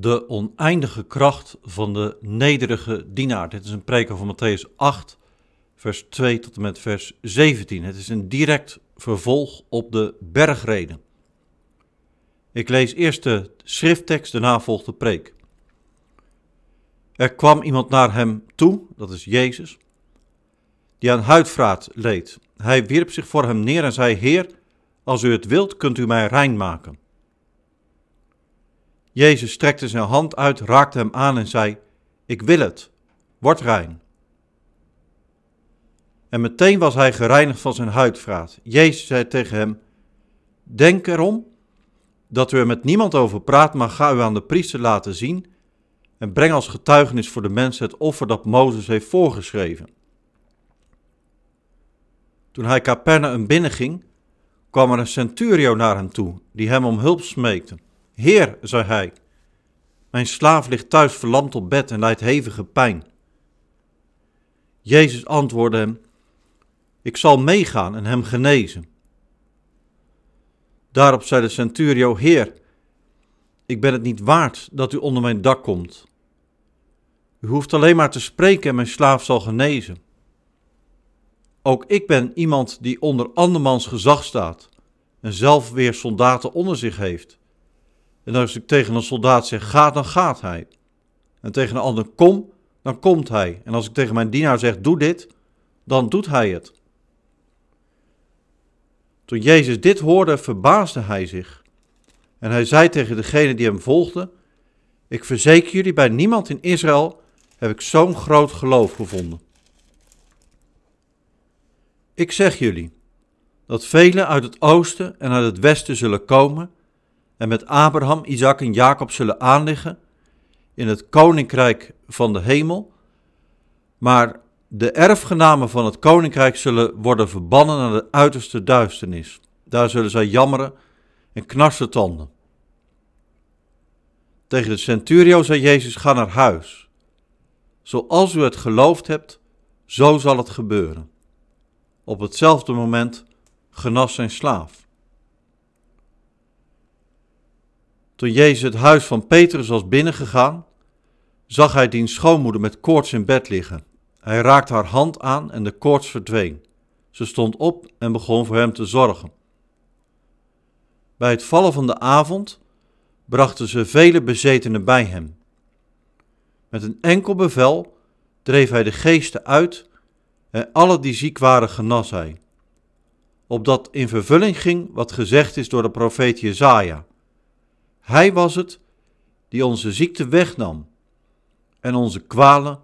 de oneindige kracht van de nederige dienaar. Dit is een preek van Matthäus 8, vers 2 tot en met vers 17. Het is een direct vervolg op de bergreden. Ik lees eerst de schrifttekst, daarna volgt de preek. Er kwam iemand naar hem toe, dat is Jezus, die aan huidvraat leed. Hij wierp zich voor hem neer en zei: Heer, als u het wilt, kunt u mij rein maken. Jezus strekte zijn hand uit, raakte hem aan en zei: Ik wil het, word rein. En meteen was hij gereinigd van zijn huidvraat. Jezus zei tegen hem: Denk erom dat u er met niemand over praat, maar ga u aan de priester laten zien en breng als getuigenis voor de mensen het offer dat Mozes heeft voorgeschreven. Toen hij Capernaum binnenging, kwam er een centurio naar hem toe, die hem om hulp smeekte. Heer, zei hij, mijn slaaf ligt thuis verlamd op bed en lijdt hevige pijn. Jezus antwoordde hem, ik zal meegaan en hem genezen. Daarop zei de centurio, Heer, ik ben het niet waard dat u onder mijn dak komt. U hoeft alleen maar te spreken en mijn slaaf zal genezen. Ook ik ben iemand die onder andermans gezag staat en zelf weer soldaten onder zich heeft. En als ik tegen een soldaat zeg, ga, dan gaat hij. En tegen een ander, kom, dan komt hij. En als ik tegen mijn dienaar zeg, doe dit, dan doet hij het. Toen Jezus dit hoorde, verbaasde hij zich. En hij zei tegen degene die hem volgde, ik verzeker jullie, bij niemand in Israël heb ik zo'n groot geloof gevonden. Ik zeg jullie dat velen uit het oosten en uit het westen zullen komen en met Abraham, Isaac en Jacob zullen aanliggen in het koninkrijk van de hemel, maar de erfgenamen van het koninkrijk zullen worden verbannen naar de uiterste duisternis. Daar zullen zij jammeren en knarsen tanden. Tegen de centurio zei Jezus: Ga naar huis. Zoals u het geloofd hebt, zo zal het gebeuren. Op hetzelfde moment genas zijn slaaf. Toen Jezus het huis van Petrus was binnengegaan, zag hij diens schoonmoeder met koorts in bed liggen. Hij raakte haar hand aan en de koorts verdween. Ze stond op en begon voor hem te zorgen. Bij het vallen van de avond brachten ze vele bezetenen bij hem. Met een enkel bevel dreef hij de geesten uit en alle die ziek waren genas hij. Opdat in vervulling ging wat gezegd is door de profeet Jezaja. Hij was het die onze ziekte wegnam en onze kwalen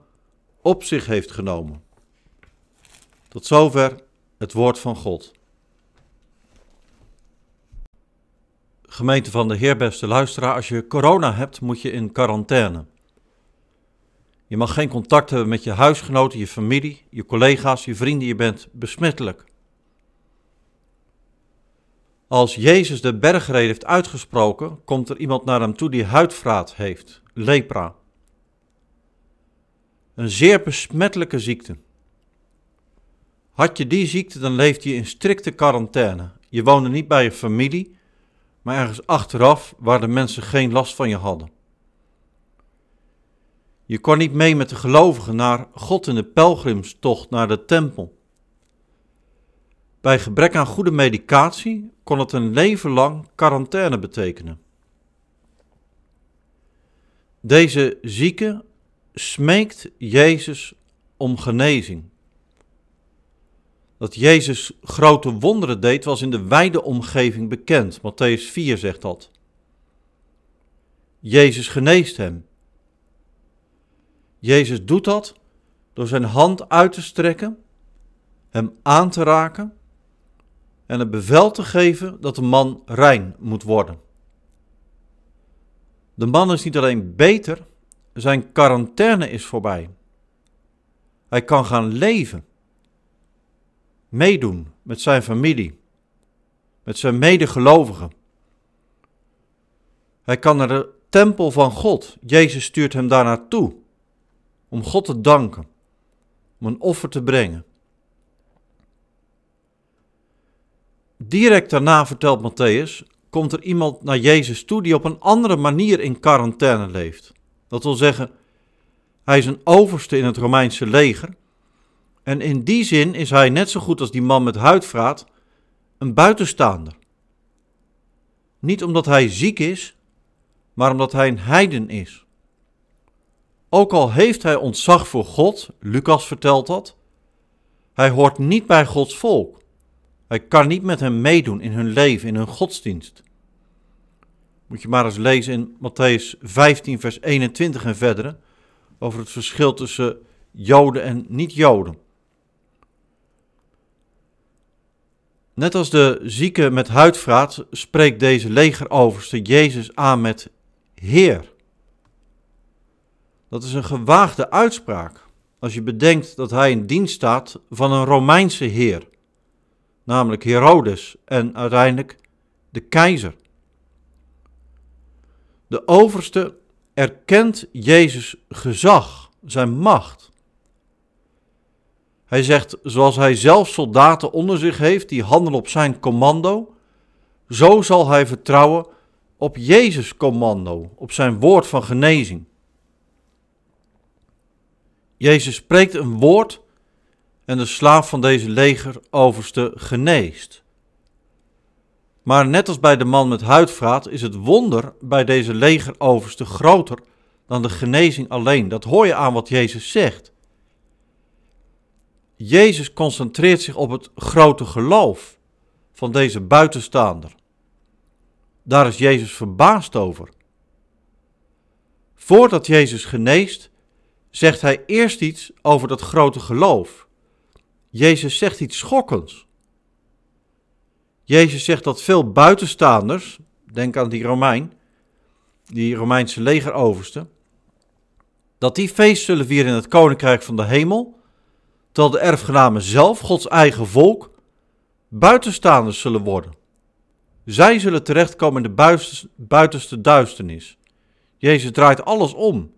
op zich heeft genomen. Tot zover het woord van God. Gemeente van de Heer, beste luisteraar, als je corona hebt, moet je in quarantaine. Je mag geen contact hebben met je huisgenoten, je familie, je collega's, je vrienden, je bent besmettelijk. Als Jezus de bergreden heeft uitgesproken, komt er iemand naar hem toe die huidvraat heeft, lepra. Een zeer besmettelijke ziekte. Had je die ziekte, dan leefde je in strikte quarantaine. Je woonde niet bij je familie, maar ergens achteraf waar de mensen geen last van je hadden. Je kon niet mee met de gelovigen naar God in de pelgrimstocht naar de tempel. Bij gebrek aan goede medicatie kon het een leven lang quarantaine betekenen. Deze zieke smeekt Jezus om genezing. Dat Jezus grote wonderen deed was in de wijde omgeving bekend. Matthäus 4 zegt dat. Jezus geneest hem. Jezus doet dat door zijn hand uit te strekken, hem aan te raken en het bevel te geven dat de man rein moet worden. De man is niet alleen beter, zijn quarantaine is voorbij. Hij kan gaan leven, meedoen met zijn familie, met zijn medegelovigen. Hij kan naar de tempel van God. Jezus stuurt hem daar naartoe om God te danken, om een offer te brengen. Direct daarna vertelt Matthäus, komt er iemand naar Jezus toe die op een andere manier in quarantaine leeft. Dat wil zeggen, hij is een overste in het Romeinse leger. En in die zin is hij net zo goed als die man met huidvraat een buitenstaander. Niet omdat hij ziek is, maar omdat hij een heiden is. Ook al heeft hij ontzag voor God, Lucas vertelt dat, hij hoort niet bij Gods volk. Hij kan niet met hem meedoen in hun leven, in hun godsdienst. Moet je maar eens lezen in Matthäus 15, vers 21 en verder, over het verschil tussen Joden en niet-Joden. Net als de zieke met huidvraat spreekt deze legeroverste Jezus aan met Heer. Dat is een gewaagde uitspraak als je bedenkt dat hij in dienst staat van een Romeinse heer, namelijk Herodes en uiteindelijk de keizer. De overste erkent Jezus gezag, zijn macht. Hij zegt, zoals hij zelf soldaten onder zich heeft die handelen op zijn commando, zo zal hij vertrouwen op Jezus' commando, op zijn woord van genezing. Jezus spreekt een woord en de slaaf van deze legeroverste geneest. Maar net als bij de man met huidvraat is het wonder bij deze legeroverste groter dan de genezing alleen. Dat hoor je aan wat Jezus zegt. Jezus concentreert zich op het grote geloof van deze buitenstaander. Daar is Jezus verbaasd over. Voordat Jezus geneest, zegt hij eerst iets over dat grote geloof. Jezus zegt iets schokkends. Jezus zegt dat veel buitenstaanders, denk aan die Romein, die Romeinse legeroverste, dat die feest zullen vieren in het koninkrijk van de hemel, terwijl de erfgenamen zelf, Gods eigen volk, buitenstaanders zullen worden. Zij zullen terechtkomen in de buitenste duisternis. Jezus draait alles om.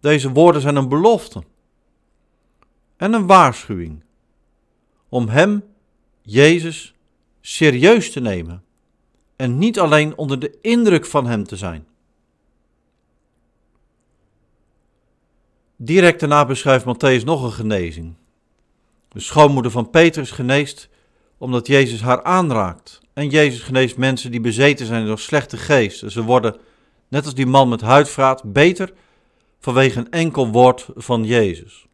Deze woorden zijn een belofte en een waarschuwing om Hem, Jezus, serieus te nemen en niet alleen onder de indruk van Hem te zijn. Direct daarna beschrijft Matthäus nog een genezing. De schoonmoeder van Petrus geneest omdat Jezus haar aanraakt. En Jezus geneest mensen die bezeten zijn door slechte geesten. Ze worden, net als die man met huidvraat, beter vanwege een enkel woord van Jezus.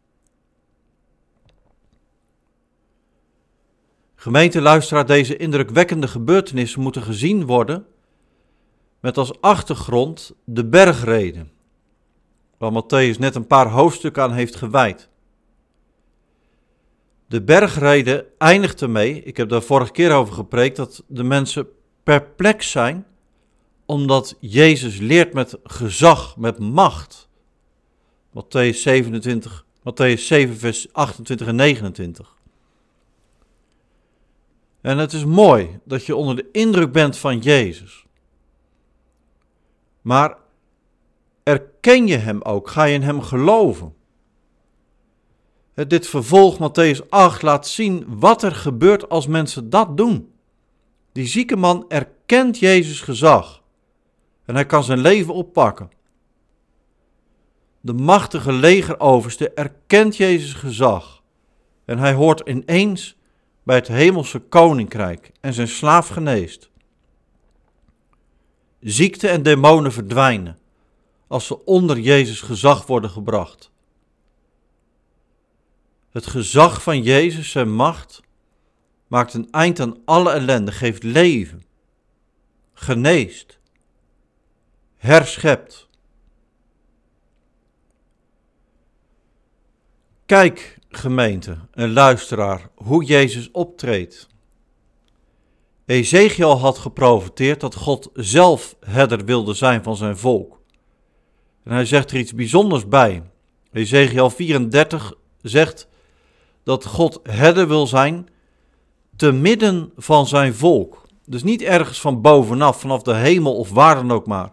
Gemeente luisteraar, deze indrukwekkende gebeurtenissen moeten gezien worden met als achtergrond de bergreden, waar Matthäus net een paar hoofdstukken aan heeft gewijd. De bergreden eindigt ermee, ik heb daar vorige keer over gepreekt, dat de mensen perplex zijn, omdat Jezus leert met gezag, met macht. Matthäus 27, Matthäus 7, vers 28 en 29. En het is mooi dat je onder de indruk bent van Jezus. Maar erken je Hem ook? Ga je in Hem geloven? Dit vervolg Matthäus 8 laat zien wat er gebeurt als mensen dat doen. Die zieke man erkent Jezus gezag en hij kan zijn leven oppakken. De machtige legeroverste erkent Jezus gezag en hij hoort ineens bij het hemelse koninkrijk en zijn slaaf geneest. Ziekte en demonen verdwijnen als ze onder Jezus gezag worden gebracht. Het gezag van Jezus, zijn macht, maakt een eind aan alle ellende, geeft leven, geneest, herschept. Kijk, gemeente en luisteraar, hoe Jezus optreedt. Ezekiel had geprofiteerd dat God zelf herder wilde zijn van zijn volk. En hij zegt er iets bijzonders bij. Ezekiel 34 zegt dat God herder wil zijn te midden van zijn volk. Dus niet ergens van bovenaf, vanaf de hemel of waar dan ook maar,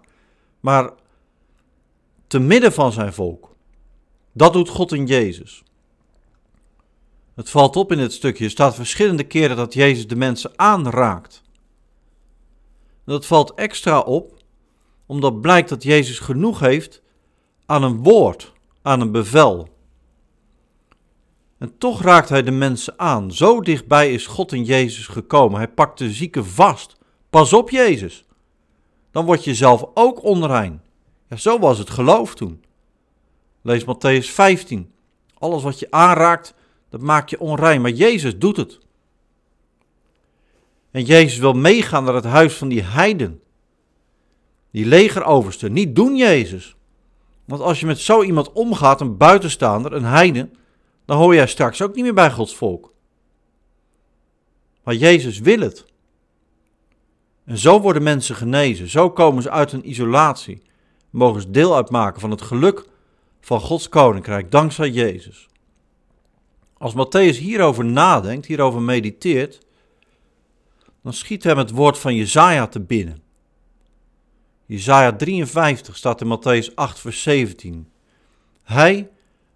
maar te midden van zijn volk. Dat doet God in Jezus. Het valt op in dit stukje. Er staat verschillende keren dat Jezus de mensen aanraakt. Dat valt extra op, omdat blijkt dat Jezus genoeg heeft aan een woord, aan een bevel. En toch raakt hij de mensen aan. Zo dichtbij is God in Jezus gekomen. Hij pakt de zieken vast. Pas op, Jezus. Dan word je zelf ook onrein. Ja, zo was het geloof toen. Lees Matthäus 15. Alles wat je aanraakt, dat maakt je onrein. Maar Jezus doet het. En Jezus wil meegaan naar het huis van die heiden. Die legeroverste. Niet doen, Jezus. Want als je met zo iemand omgaat, een buitenstaander, een heiden, dan hoor jij straks ook niet meer bij Gods volk. Maar Jezus wil het. En zo worden mensen genezen. Zo komen ze uit een isolatie. Mogen ze deel uitmaken van het geluk van Gods koninkrijk, dankzij Jezus. Als Matthäus hierover nadenkt, hierover mediteert, dan schiet hem het woord van Jezaja te binnen. Jezaja 53 staat in Matthäus 8, vers 17. Hij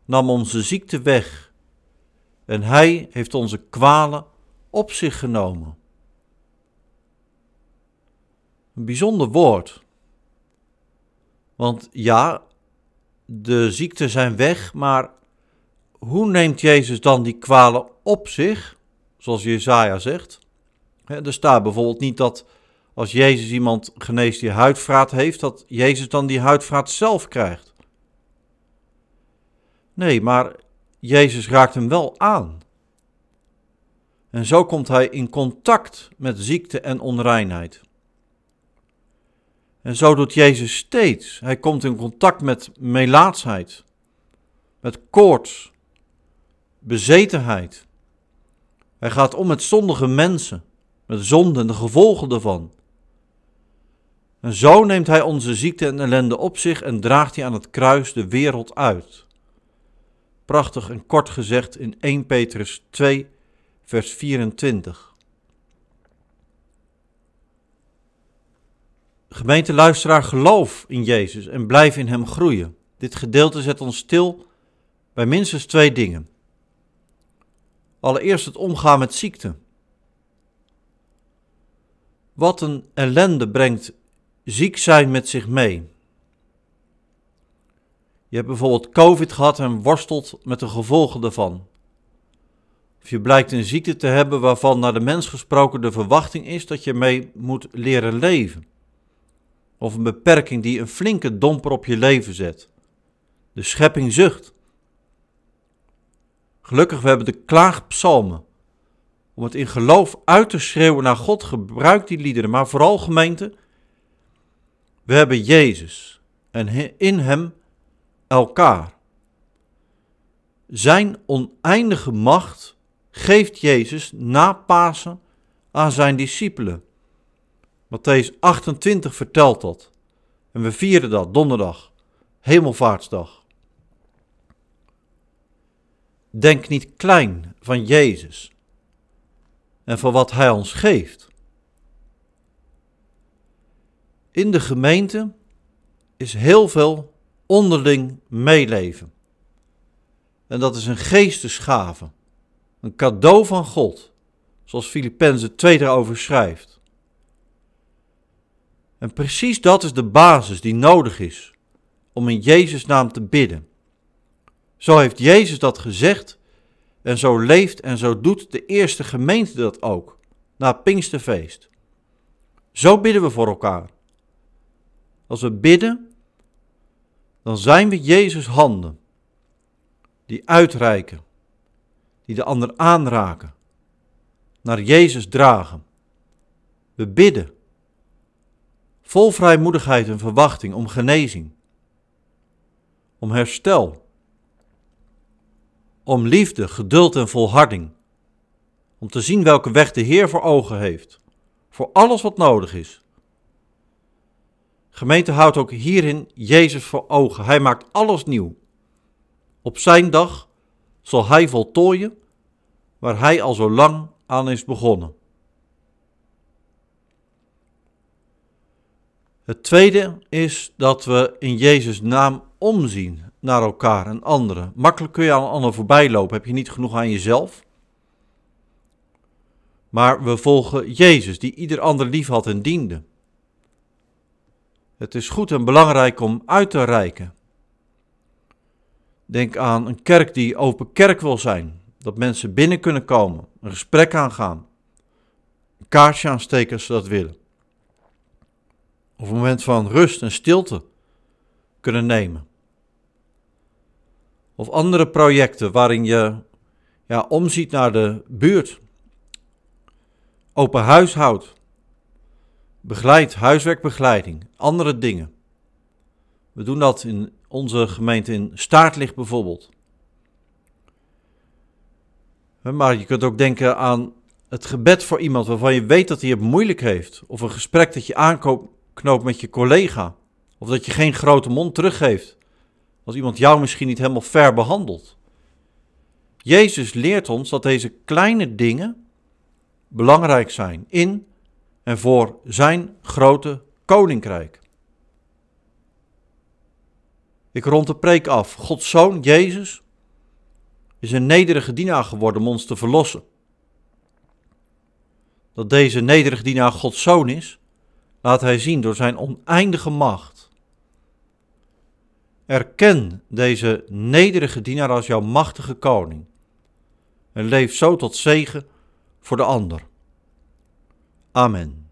nam onze ziekte weg en hij heeft onze kwalen op zich genomen. Een bijzonder woord. Want ja, de ziekten zijn weg, maar hoe neemt Jezus dan die kwalen op zich, zoals Jezaja zegt? Er staat bijvoorbeeld niet dat als Jezus iemand geneest die huidvraat heeft, dat Jezus dan die huidvraat zelf krijgt. Nee, maar Jezus raakt hem wel aan. En zo komt hij in contact met ziekte en onreinheid. En zo doet Jezus steeds. Hij komt in contact met melaatsheid, met koorts, bezetenheid. Hij gaat om met zondige mensen, met zonde en de gevolgen ervan. En zo neemt hij onze ziekte en ellende op zich en draagt hij aan het kruis de wereld uit. Prachtig en kort gezegd in 1 Petrus 2, vers 24. Gemeente luisteraar, geloof in Jezus en blijf in Hem groeien. Dit gedeelte zet ons stil bij minstens twee dingen. Allereerst het omgaan met ziekte. Wat een ellende brengt ziek zijn met zich mee. Je hebt bijvoorbeeld COVID gehad en worstelt met de gevolgen daarvan. Of je blijkt een ziekte te hebben waarvan naar de mens gesproken de verwachting is dat je mee moet leren leven. Of een beperking die een flinke domper op je leven zet. De schepping zucht. Gelukkig we hebben de klaagpsalmen. Om het in geloof uit te schreeuwen naar God, gebruik die liederen. Maar vooral gemeente, we hebben Jezus en in Hem elkaar. Zijn oneindige macht geeft Jezus na Pasen aan zijn discipelen. Matthäus 28 vertelt dat. En we vieren dat donderdag, Hemelvaartsdag. Denk niet klein van Jezus en van wat Hij ons geeft. In de gemeente is heel veel onderling meeleven. En dat is een geestesgave, een cadeau van God, zoals Filippenzen 2 erover schrijft. En precies dat is de basis die nodig is om in Jezus' naam te bidden. Zo heeft Jezus dat gezegd en zo leeft en zo doet de eerste gemeente dat ook, na Pinksterfeest. Zo bidden we voor elkaar. Als we bidden, dan zijn we Jezus' handen, die uitreiken, die de ander aanraken, naar Jezus dragen. We bidden, vol vrijmoedigheid en verwachting om genezing, om herstel, om liefde, geduld en volharding, om te zien welke weg de Heer voor ogen heeft, voor alles wat nodig is Gemeente houdt ook hierin Jezus voor ogen. Hij maakt alles nieuw. Op zijn dag zal hij voltooien waar hij al zo lang aan is begonnen. Het tweede is dat we in Jezus' naam omzien naar elkaar en anderen. Makkelijk kun je aan een ander voorbij lopen, heb je niet genoeg aan jezelf. Maar we volgen Jezus, die ieder ander lief had en diende. Het is goed en belangrijk om uit te reiken. Denk aan een kerk die open kerk wil zijn, dat mensen binnen kunnen komen, een gesprek aangaan, een kaarsje aansteken als ze dat willen. Of een moment van rust en stilte kunnen nemen. Of andere projecten waarin je ja, omziet naar de buurt. Open huishoud. Begeleid, huiswerkbegeleiding, andere dingen. We doen dat in onze gemeente in Staartlicht bijvoorbeeld. Maar je kunt ook denken aan het gebed voor iemand waarvan je weet dat hij het moeilijk heeft. Of een gesprek dat je aanknoopt met je collega. Of dat je geen grote mond teruggeeft. Als iemand jou misschien niet helemaal ver behandelt. Jezus leert ons dat deze kleine dingen belangrijk zijn in en voor zijn grote koninkrijk. Ik rond de preek af. Gods zoon, Jezus, is een nederige dienaar geworden om ons te verlossen. Dat deze nederige dienaar Gods zoon is, laat hij zien door zijn oneindige macht. Erken deze nederige dienaar als jouw machtige koning en leef zo tot zegen voor de ander. Amen.